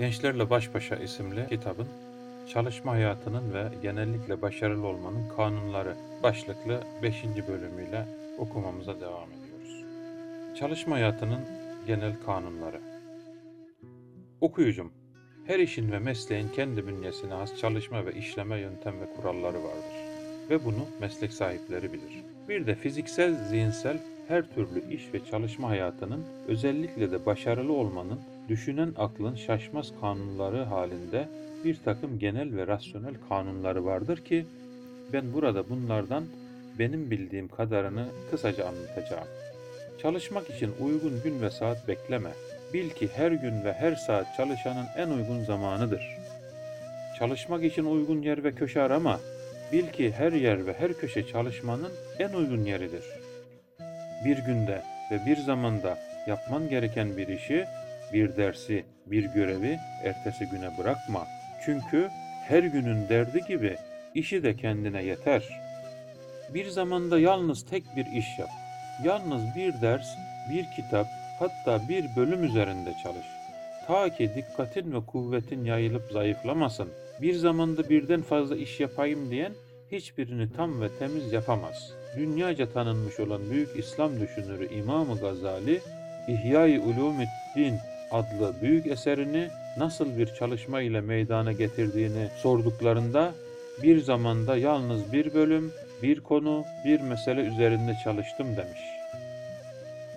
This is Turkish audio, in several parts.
Gençlerle Baş Başa isimli kitabın çalışma hayatının ve genellikle başarılı olmanın kanunları başlıklı 5. bölümüyle okumamıza devam ediyoruz. Çalışma hayatının genel kanunları. Okuyucum, her işin ve mesleğin kendi bünyesine has çalışma ve işleme yöntem ve kuralları vardır. Ve bunu meslek sahipleri bilir. Bir de fiziksel, zihinsel her türlü iş ve çalışma hayatının özellikle de başarılı olmanın düşünen aklın şaşmaz kanunları halinde bir takım genel ve rasyonel kanunları vardır ki ben burada bunlardan benim bildiğim kadarını kısaca anlatacağım. Çalışmak için uygun gün ve saat bekleme. Bil ki her gün ve her saat çalışanın en uygun zamanıdır. Çalışmak için uygun yer ve köşe arama. Bil ki her yer ve her köşe çalışmanın en uygun yeridir. Bir günde ve bir zamanda yapman gereken bir işi, bir dersi, bir görevi ertesi güne bırakma. Çünkü her günün derdi gibi işi de kendine yeter. Bir zamanda yalnız tek bir iş yap. Yalnız bir ders, bir kitap, hatta bir bölüm üzerinde çalış. Ta ki dikkatin ve kuvvetin yayılıp zayıflamasın. Bir zamanda birden fazla iş yapayım diyen hiçbirini tam ve temiz yapamaz. Dünyaca tanınmış olan büyük İslam düşünürü İmam-ı Gazali, İhya-i Ulumiddin adlı büyük eserini nasıl bir çalışma ile meydana getirdiğini sorduklarında bir zamanda yalnız bir bölüm, bir konu, bir mesele üzerinde çalıştım demiş.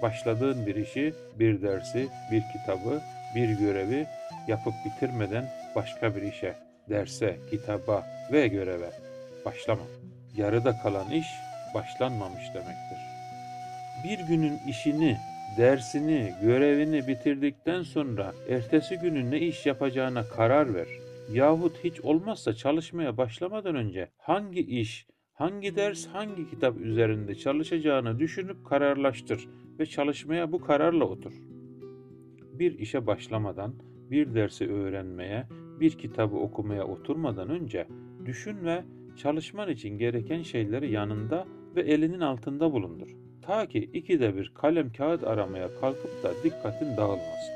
Başladığın bir işi, bir dersi, bir kitabı, bir görevi yapıp bitirmeden başka bir işe, derse, kitaba ve göreve başlama. Yarıda kalan iş başlanmamış demektir. Bir günün işini, dersini, görevini bitirdikten sonra ertesi günün ne iş yapacağına karar ver. Yahut hiç olmazsa çalışmaya başlamadan önce hangi iş, hangi ders, hangi kitap üzerinde çalışacağını düşünüp kararlaştır ve çalışmaya bu kararla otur. Bir işe başlamadan, bir dersi öğrenmeye, bir kitabı okumaya oturmadan önce düşün ve çalışman için gereken şeyleri yanında ve elinin altında bulundur. Ta ki ikide bir kalem kağıt aramaya kalkıp da dikkatin dağılmasın.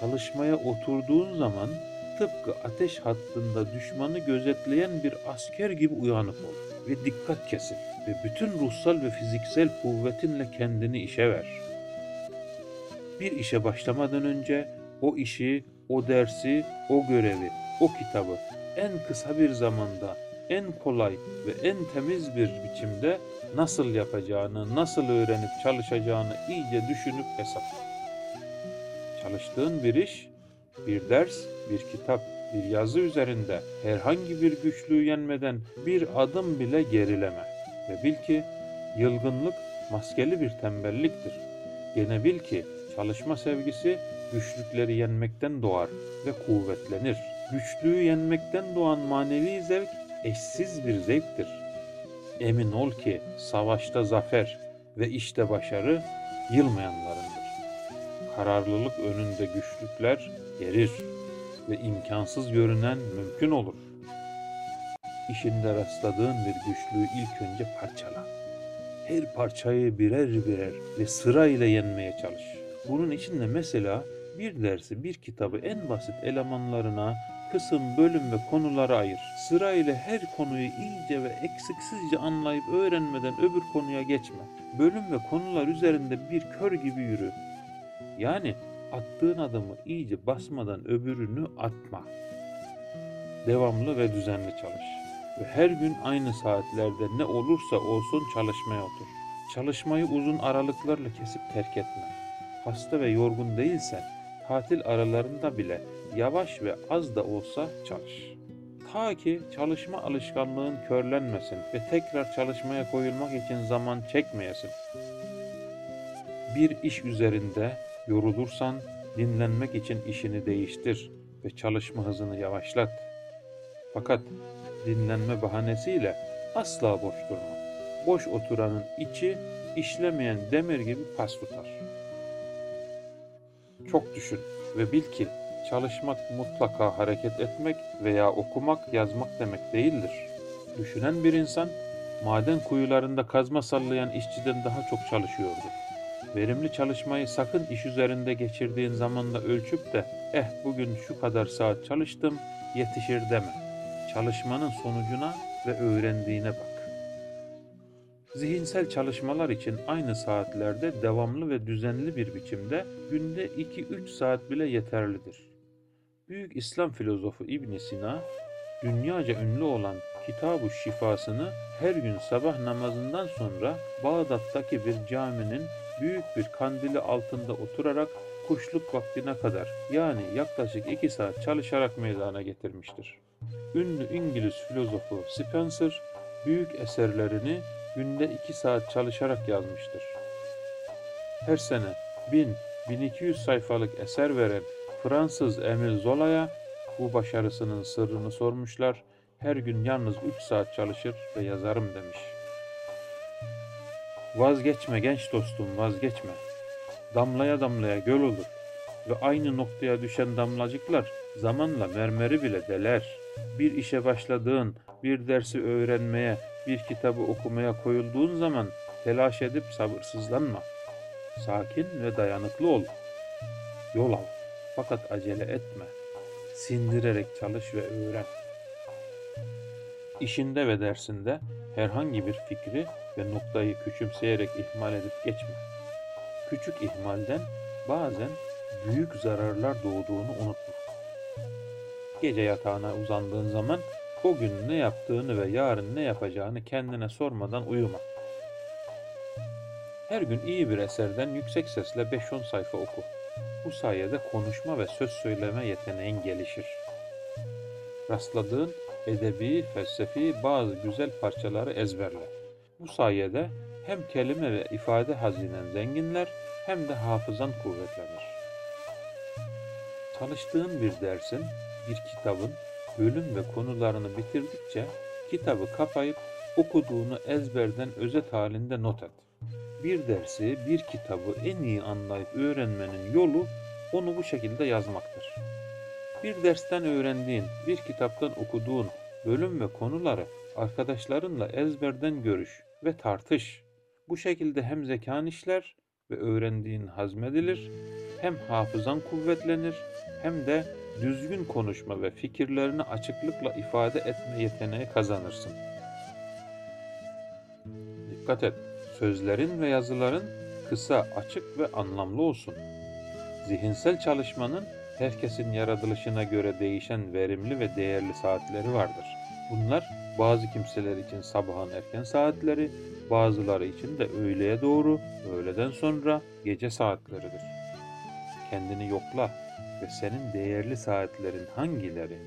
Çalışmaya oturduğun zaman tıpkı ateş hattında düşmanı gözetleyen bir asker gibi uyanık ol ve dikkat kesin ve bütün ruhsal ve fiziksel kuvvetinle kendini işe ver. Bir işe başlamadan önce o işi, o dersi, o görevi, o kitabı en kısa bir zamanda, en kolay ve en temiz bir biçimde nasıl yapacağını, nasıl öğrenip çalışacağını iyice düşünüp hesapla. Çalıştığın bir iş, bir ders, bir kitap, bir yazı üzerinde herhangi bir güçlüğü yenmeden bir adım bile gerileme. Ve bil ki yılgınlık maskeli bir tembelliktir. Gene bil ki çalışma sevgisi güçlükleri yenmekten doğar ve kuvvetlenir. Güçlüğü yenmekten doğan manevi zevk eşsiz bir zevktir. Emin ol ki savaşta zafer ve işte başarı yılmayanlarındır. Kararlılık önünde güçlükler gelir ve imkansız görünen mümkün olur. İşinde rastladığın bir güçlüğü ilk önce parçala. Her parçayı birer birer ve sırayla yenmeye çalış. Bunun için de mesela bir dersi, bir kitabı en basit elemanlarına, kısım, bölüm ve konulara ayır. Sırayla her konuyu iyice ve eksiksizce anlayıp öğrenmeden öbür konuya geçme. Bölüm ve konular üzerinde bir kör gibi yürü. Yani attığın adımı iyice basmadan öbürünü atma. Devamlı ve düzenli çalış. Ve her gün aynı saatlerde ne olursa olsun çalışmaya otur. Çalışmayı uzun aralıklarla kesip terk etme. Hasta ve yorgun değilsen tatil aralarında bile yavaş ve az da olsa çalış. Ta ki çalışma alışkanlığın körlenmesin ve tekrar çalışmaya koyulmak için zaman çekmeyesin. Bir iş üzerinde yorulursan dinlenmek için işini değiştir ve çalışma hızını yavaşlat. Fakat dinlenme bahanesiyle asla boş durma. Boş oturanın içi işlemeyen demir gibi pas tutar. Çok düşün ve bil ki çalışmak mutlaka hareket etmek veya okumak, yazmak demek değildir. Düşünen bir insan maden kuyularında kazma sallayan işçiden daha çok çalışıyordu Verimli çalışmayı sakın iş üzerinde geçirdiğin zamanla ölçüp de eh bugün şu kadar saat çalıştım yetişir deme. Çalışmanın sonucuna ve öğrendiğine bak. Zihinsel çalışmalar için aynı saatlerde devamlı ve düzenli bir biçimde günde 2-3 saat bile yeterlidir. Büyük İslam filozofu İbn Sina, dünyaca ünlü olan Kitab-ı Şifasını her gün sabah namazından sonra Bağdat'taki bir caminin büyük bir kandili altında oturarak kuşluk vaktine kadar yani yaklaşık 2 saat çalışarak meydana getirmiştir. Ünlü İngiliz filozofu Spencer büyük eserlerini günde 2 saat çalışarak yazmıştır. Her sene 1000-1200 sayfalık eser veren Fransız Emile Zola'ya bu başarısının sırrını sormuşlar. Her gün yalnız 3 saat çalışır ve yazarım demiş. Vazgeçme genç dostum vazgeçme. Damlaya damlaya göl olur ve aynı noktaya düşen damlacıklar zamanla mermeri bile deler. Bir işe başladığın, bir dersi öğrenmeye, bir kitabı okumaya koyulduğun zaman telaş edip sabırsızlanma. Sakin ve dayanıklı ol. Yol al. Fakat acele etme. Sindirerek çalış ve öğren. İşinde ve dersinde herhangi bir fikri ve noktayı küçümseyerek ihmal edip geçme. Küçük ihmalden bazen büyük zararlar doğduğunu unutma. Gece yatağına uzandığın zaman o gün ne yaptığını ve yarın ne yapacağını kendine sormadan uyuma. Her gün iyi bir eserden yüksek sesle 5-10 sayfa oku. Bu sayede konuşma ve söz söyleme yeteneğin gelişir. Rastladığın edebi, felsefi bazı güzel parçaları ezberle. Bu sayede hem kelime ve ifade hazinen zenginler hem de hafızan kuvvetlenir. Çalıştığın bir dersin, bir kitabın bölüm ve konularını bitirdikçe kitabı kapayıp okuduğunu ezberden özet halinde not et. Bir dersi, bir kitabı en iyi anlayıp öğrenmenin yolu onu bu şekilde yazmaktır. Bir dersten öğrendiğin, bir kitaptan okuduğun bölüm ve konuları arkadaşlarınla ezberden görüş ve tartış. Bu şekilde hem zekan işler ve öğrendiğin hazmedilir, hem hafızan kuvvetlenir, hem de düzgün konuşma ve fikirlerini açıklıkla ifade etme yeteneği kazanırsın. Dikkat et, sözlerin ve yazıların kısa, açık ve anlamlı olsun. Zihinsel çalışmanın herkesin yaratılışına göre değişen verimli ve değerli saatleri vardır. Bunlar bazı kimseler için sabahın erken saatleri, bazıları için de öğleye doğru, öğleden sonra gece saatleridir. Kendini yokla ve senin değerli saatlerin hangileri?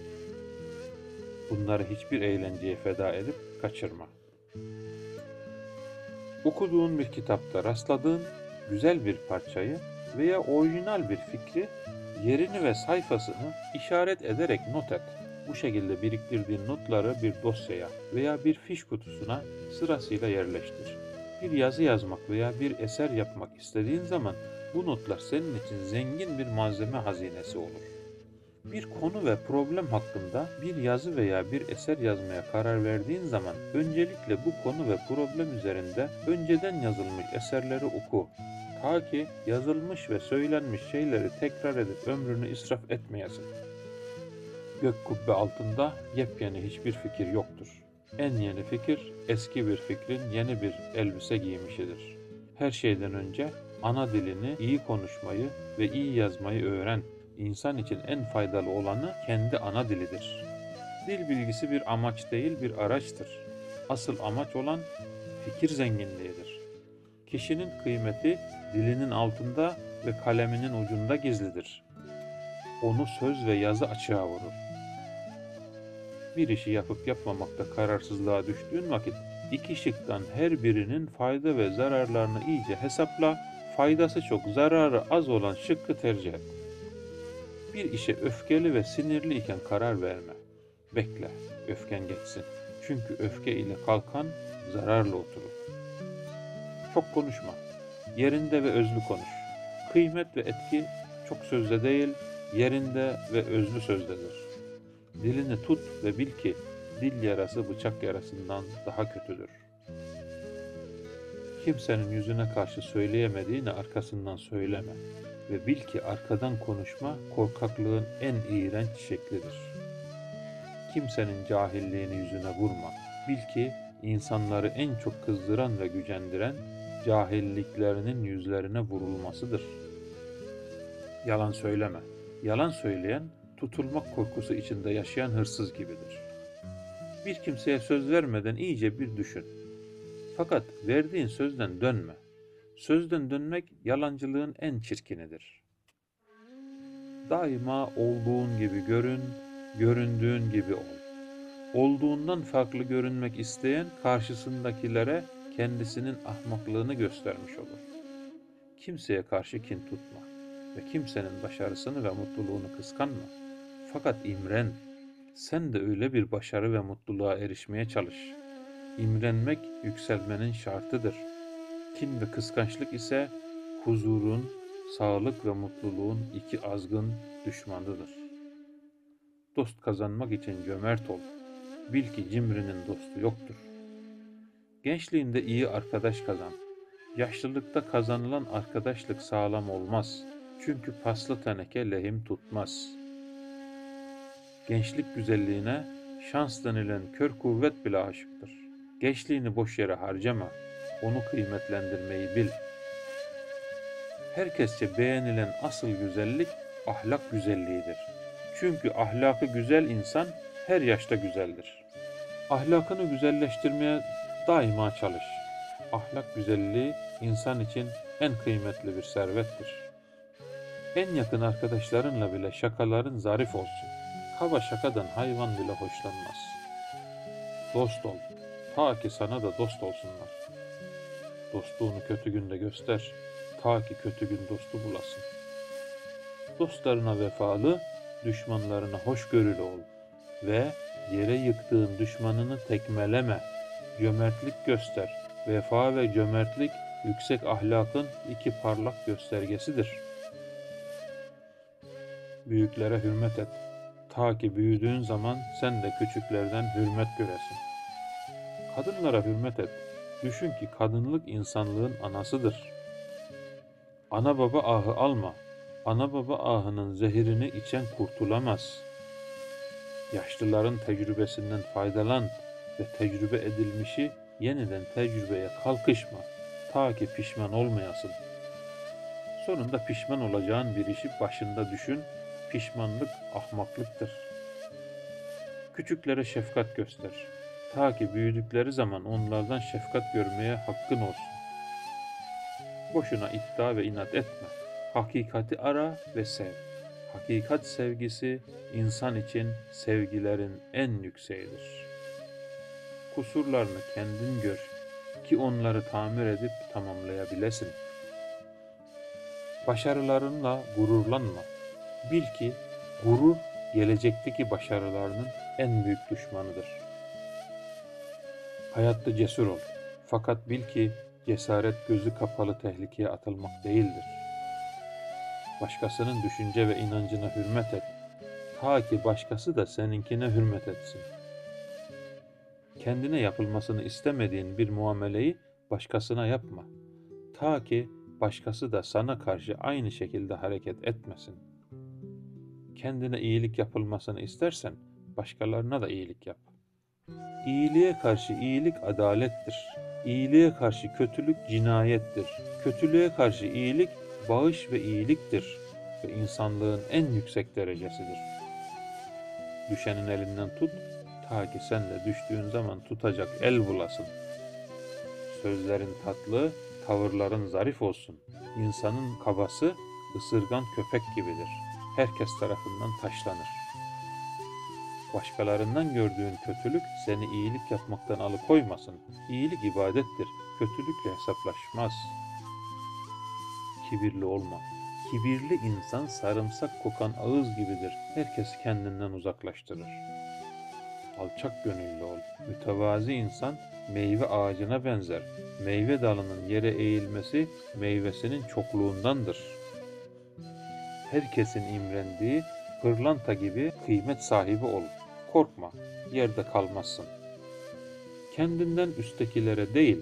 Bunları hiçbir eğlenceye feda edip kaçırma. Okuduğun bir kitapta rastladığın güzel bir parçayı veya orijinal bir fikri yerini ve sayfasını işaret ederek not et. Bu şekilde biriktirdiğin notları bir dosyaya veya bir fiş kutusuna sırasıyla yerleştir. Bir yazı yazmak veya bir eser yapmak istediğin zaman bu notlar senin için zengin bir malzeme hazinesi olur. Bir konu ve problem hakkında bir yazı veya bir eser yazmaya karar verdiğin zaman öncelikle bu konu ve problem üzerinde önceden yazılmış eserleri oku. Ta ki yazılmış ve söylenmiş şeyleri tekrar edip ömrünü israf etmeyesin. Gök kubbe altında yepyeni hiçbir fikir yoktur. En yeni fikir eski bir fikrin yeni bir elbise giymişidir. Her şeyden önce ana dilini iyi konuşmayı ve iyi yazmayı öğren. İnsan için en faydalı olanı kendi ana dilidir. Dil bilgisi bir amaç değil bir araçtır. Asıl amaç olan fikir zenginliğidir. Kişinin kıymeti dilinin altında ve kaleminin ucunda gizlidir. Onu söz ve yazı açığa vurur. Bir işi yapıp yapmamakta kararsızlığa düştüğün vakit iki şıktan her birinin fayda ve zararlarını iyice hesapla, faydası çok, zararı az olan şıkkı tercih et. Bir işe öfkeli ve sinirli iken karar verme. Bekle, öfken geçsin. Çünkü öfke ile kalkan zararla oturur. Çok konuşma. Yerinde ve özlü konuş. Kıymet ve etki çok sözde değil, yerinde ve özlü sözdedir. Dilini tut ve bil ki dil yarası bıçak yarasından daha kötüdür. Kimsenin yüzüne karşı söyleyemediğini arkasından söyleme ve bil ki arkadan konuşma korkaklığın en iğrenç şeklidir. Kimsenin cahilliğini yüzüne vurma. Bil ki insanları en çok kızdıran ve gücendiren cahilliklerinin yüzlerine vurulmasıdır. Yalan söyleme. Yalan söyleyen tutulmak korkusu içinde yaşayan hırsız gibidir. Bir kimseye söz vermeden iyice bir düşün. Fakat verdiğin sözden dönme. Sözden dönmek yalancılığın en çirkinidir. Daima olduğun gibi görün, göründüğün gibi ol. Olduğundan farklı görünmek isteyen karşısındakilere kendisinin ahmaklığını göstermiş olur. Kimseye karşı kin tutma ve kimsenin başarısını ve mutluluğunu kıskanma. Fakat imren, sen de öyle bir başarı ve mutluluğa erişmeye çalış. İmrenmek yükselmenin şartıdır. Kin ve kıskançlık ise huzurun, sağlık ve mutluluğun iki azgın düşmanıdır. Dost kazanmak için cömert ol. Bil ki cimrinin dostu yoktur. Gençliğinde iyi arkadaş kazan. Yaşlılıkta kazanılan arkadaşlık sağlam olmaz. Çünkü paslı teneke lehim tutmaz. Gençlik güzelliğine şans denilen kör kuvvet bile aşıktır. Gençliğini boş yere harcama. Onu kıymetlendirmeyi bil. Herkesçe beğenilen asıl güzellik ahlak güzelliğidir. Çünkü ahlakı güzel insan her yaşta güzeldir. Ahlakını güzelleştirmeye daima çalış. Ahlak güzelliği insan için en kıymetli bir servettir. En yakın arkadaşlarınla bile şakaların zarif olsun. Kaba şakadan hayvan bile hoşlanmaz. Dost ol, ta ki sana da dost olsunlar. Dostluğunu kötü günde göster, ta ki kötü gün dostu bulasın. Dostlarına vefalı, düşmanlarına hoşgörülü ol ve yere yıktığın düşmanını tekmeleme, cömertlik göster. Vefa ve cömertlik yüksek ahlakın iki parlak göstergesidir. Büyüklere hürmet et. Ta ki büyüdüğün zaman sen de küçüklerden hürmet göresin. Kadınlara hürmet et. Düşün ki kadınlık insanlığın anasıdır. Ana baba ahı alma. Ana baba ahının zehirini içen kurtulamaz.'' Yaşlıların tecrübesinden faydalan ve tecrübe edilmişi yeniden tecrübeye kalkışma ta ki pişman olmayasın. Sonunda pişman olacağın bir işi başında düşün, pişmanlık ahmaklıktır. Küçüklere şefkat göster. Ta ki büyüdükleri zaman onlardan şefkat görmeye hakkın olsun. Boşuna iddia ve inat etme. Hakikati ara ve sev. Hakikat sevgisi insan için sevgilerin en yükseğidir. Kusurlarını kendin gör ki onları tamir edip tamamlayabilesin. Başarılarınla gururlanma. Bil ki gurur gelecekteki başarılarının en büyük düşmanıdır. Hayatta cesur ol. Fakat bil ki cesaret gözü kapalı tehlikeye atılmak değildir. Başkasının düşünce ve inancına hürmet et. Ta ki başkası da seninkine hürmet etsin. Kendine yapılmasını istemediğin bir muameleyi başkasına yapma. Ta ki başkası da sana karşı aynı şekilde hareket etmesin. Kendine iyilik yapılmasını istersen başkalarına da iyilik yap. İyiliğe karşı iyilik adalettir. İyiliğe karşı kötülük cinayettir. Kötülüğe karşı iyilik bağış ve iyiliktir ve insanlığın en yüksek derecesidir. Düşenin elinden tut, ta ki sen de düştüğün zaman tutacak el bulasın. Sözlerin tatlı, tavırların zarif olsun. İnsanın kabası ısırgan köpek gibidir. Herkes tarafından taşlanır. Başkalarından gördüğün kötülük seni iyilik yapmaktan alıkoymasın. İyilik ibadettir. Kötülükle hesaplaşmaz.'' kibirli olma. Kibirli insan sarımsak kokan ağız gibidir. Herkes kendinden uzaklaştırır. Alçak gönüllü ol. Mütevazi insan meyve ağacına benzer. Meyve dalının yere eğilmesi meyvesinin çokluğundandır. Herkesin imrendiği pırlanta gibi kıymet sahibi ol. Korkma, yerde kalmazsın. Kendinden üsttekilere değil,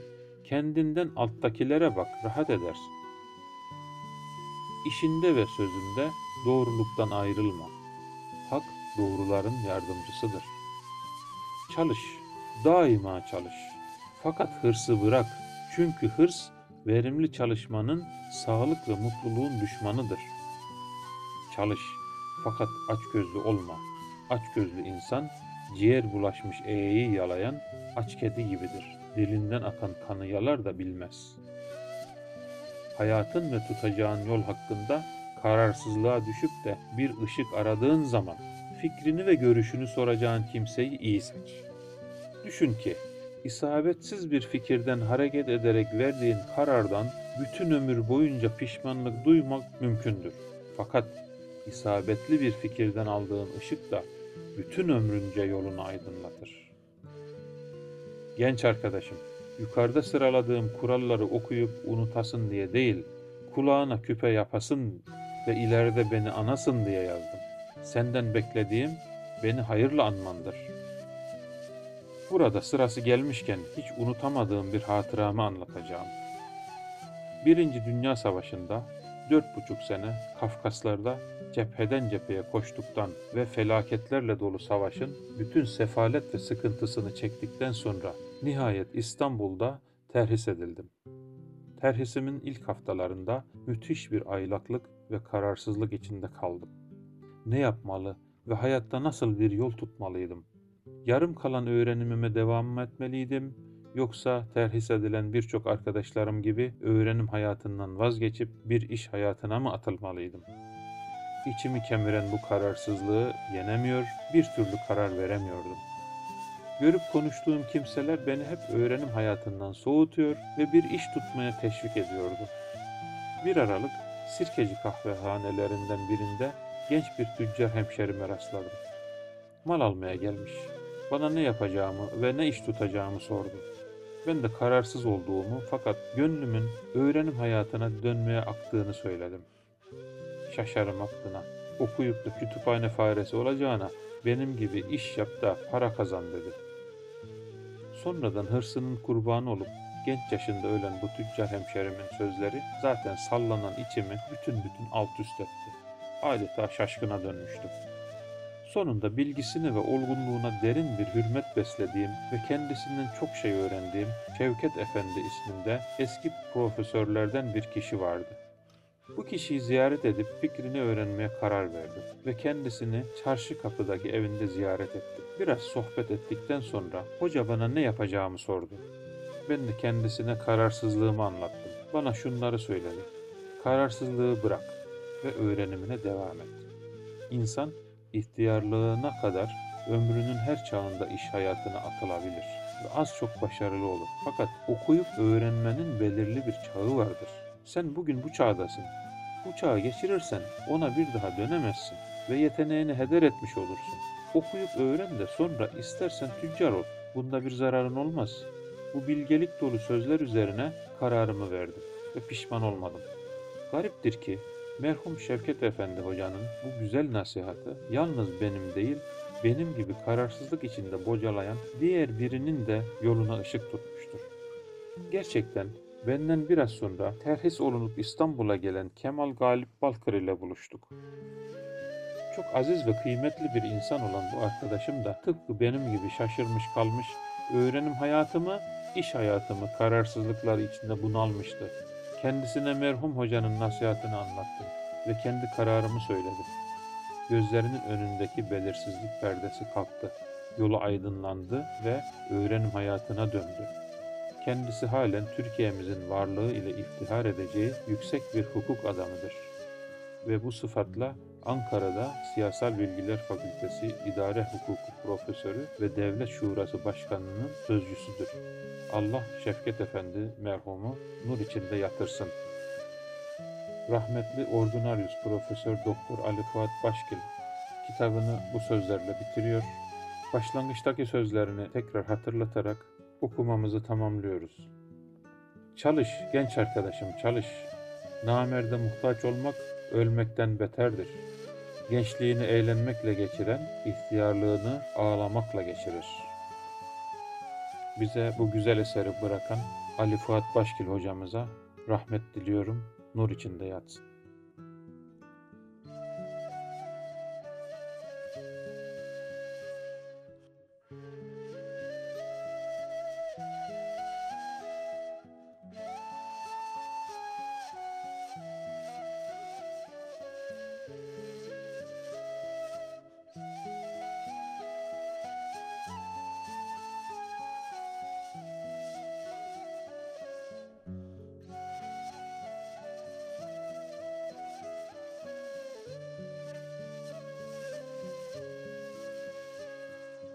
Kendinden alttakilere bak, rahat edersin. İşinde ve sözünde doğruluktan ayrılma. Hak doğruların yardımcısıdır. Çalış, daima çalış. Fakat hırsı bırak. Çünkü hırs verimli çalışmanın sağlık ve mutluluğun düşmanıdır. Çalış fakat açgözlü olma. Açgözlü insan ciğer bulaşmış eğeyi yalayan aç kedi gibidir. Dilinden akan kanı yalar da bilmez. Hayatın ve tutacağın yol hakkında kararsızlığa düşüp de bir ışık aradığın zaman fikrini ve görüşünü soracağın kimseyi iyi seç. Düşün ki isabetsiz bir fikirden hareket ederek verdiğin karardan bütün ömür boyunca pişmanlık duymak mümkündür. Fakat isabetli bir fikirden aldığın ışık da bütün ömrünce yolunu aydınlatır. Genç arkadaşım, yukarıda sıraladığım kuralları okuyup unutasın diye değil, kulağına küpe yapasın ve ileride beni anasın diye yazdım. Senden beklediğim beni hayırla anmandır. Burada sırası gelmişken hiç unutamadığım bir hatıramı anlatacağım. Birinci Dünya Savaşı'nda dört buçuk sene Kafkaslarda cepheden cepheye koştuktan ve felaketlerle dolu savaşın bütün sefalet ve sıkıntısını çektikten sonra nihayet İstanbul'da terhis edildim. Terhisimin ilk haftalarında müthiş bir aylaklık ve kararsızlık içinde kaldım. Ne yapmalı ve hayatta nasıl bir yol tutmalıydım? Yarım kalan öğrenimime devam etmeliydim yoksa terhis edilen birçok arkadaşlarım gibi öğrenim hayatından vazgeçip bir iş hayatına mı atılmalıydım? İçimi kemiren bu kararsızlığı yenemiyor, bir türlü karar veremiyordum. Görüp konuştuğum kimseler beni hep öğrenim hayatından soğutuyor ve bir iş tutmaya teşvik ediyordu. Bir aralık Sirkeci kahvehanelerinden birinde genç bir tüccar hemşerime rastladım. Mal almaya gelmiş. Bana ne yapacağımı ve ne iş tutacağımı sordu. Ben de kararsız olduğumu fakat gönlümün öğrenim hayatına dönmeye aktığını söyledim. Şaşarım aklına. Okuyup da kütüphane faresi olacağına benim gibi iş yap da para kazan dedi. Sonradan hırsının kurbanı olup genç yaşında ölen bu tüccar hemşerimin sözleri zaten sallanan içimi bütün bütün alt üst etti. Adeta şaşkına dönmüştüm. Sonunda bilgisine ve olgunluğuna derin bir hürmet beslediğim ve kendisinden çok şey öğrendiğim Şevket Efendi isminde eski profesörlerden bir kişi vardı. Bu kişiyi ziyaret edip fikrini öğrenmeye karar verdim ve kendisini çarşı kapıdaki evinde ziyaret ettim. Biraz sohbet ettikten sonra hoca bana ne yapacağımı sordu. Ben de kendisine kararsızlığımı anlattım. Bana şunları söyledi. Kararsızlığı bırak ve öğrenimine devam et. İnsan ihtiyarlığına kadar ömrünün her çağında iş hayatına atılabilir ve az çok başarılı olur. Fakat okuyup öğrenmenin belirli bir çağı vardır. Sen bugün bu çağdasın. Bu çağı geçirirsen ona bir daha dönemezsin ve yeteneğini heder etmiş olursun. Okuyup öğren de sonra istersen tüccar ol. Bunda bir zararın olmaz. Bu bilgelik dolu sözler üzerine kararımı verdim ve pişman olmadım. Gariptir ki merhum Şevket Efendi hocanın bu güzel nasihatı yalnız benim değil, benim gibi kararsızlık içinde bocalayan diğer birinin de yoluna ışık tutmuştur. Gerçekten benden biraz sonra terhis olunup İstanbul'a gelen Kemal Galip Balkır ile buluştuk. Çok aziz ve kıymetli bir insan olan bu arkadaşım da tıpkı benim gibi şaşırmış kalmış, öğrenim hayatımı, iş hayatımı kararsızlıklar içinde bunalmıştı. Kendisine merhum hocanın nasihatini anlattım ve kendi kararımı söyledim. Gözlerinin önündeki belirsizlik perdesi kalktı. Yolu aydınlandı ve öğrenim hayatına döndü. Kendisi halen Türkiye'mizin varlığı ile iftihar edeceği yüksek bir hukuk adamıdır. Ve bu sıfatla Ankara'da Siyasal Bilgiler Fakültesi İdare Hukuku Profesörü ve Devlet Şurası Başkanı'nın sözcüsüdür. Allah Şevket Efendi merhumu nur içinde yatırsın. Rahmetli Ordinarius Profesör Doktor Ali Fuat Başkil kitabını bu sözlerle bitiriyor. Başlangıçtaki sözlerini tekrar hatırlatarak okumamızı tamamlıyoruz. Çalış genç arkadaşım çalış. Namerde muhtaç olmak ölmekten beterdir. Gençliğini eğlenmekle geçiren, ihtiyarlığını ağlamakla geçirir. Bize bu güzel eseri bırakan Ali Fuat Başkil hocamıza rahmet diliyorum. Nur içinde yatsın.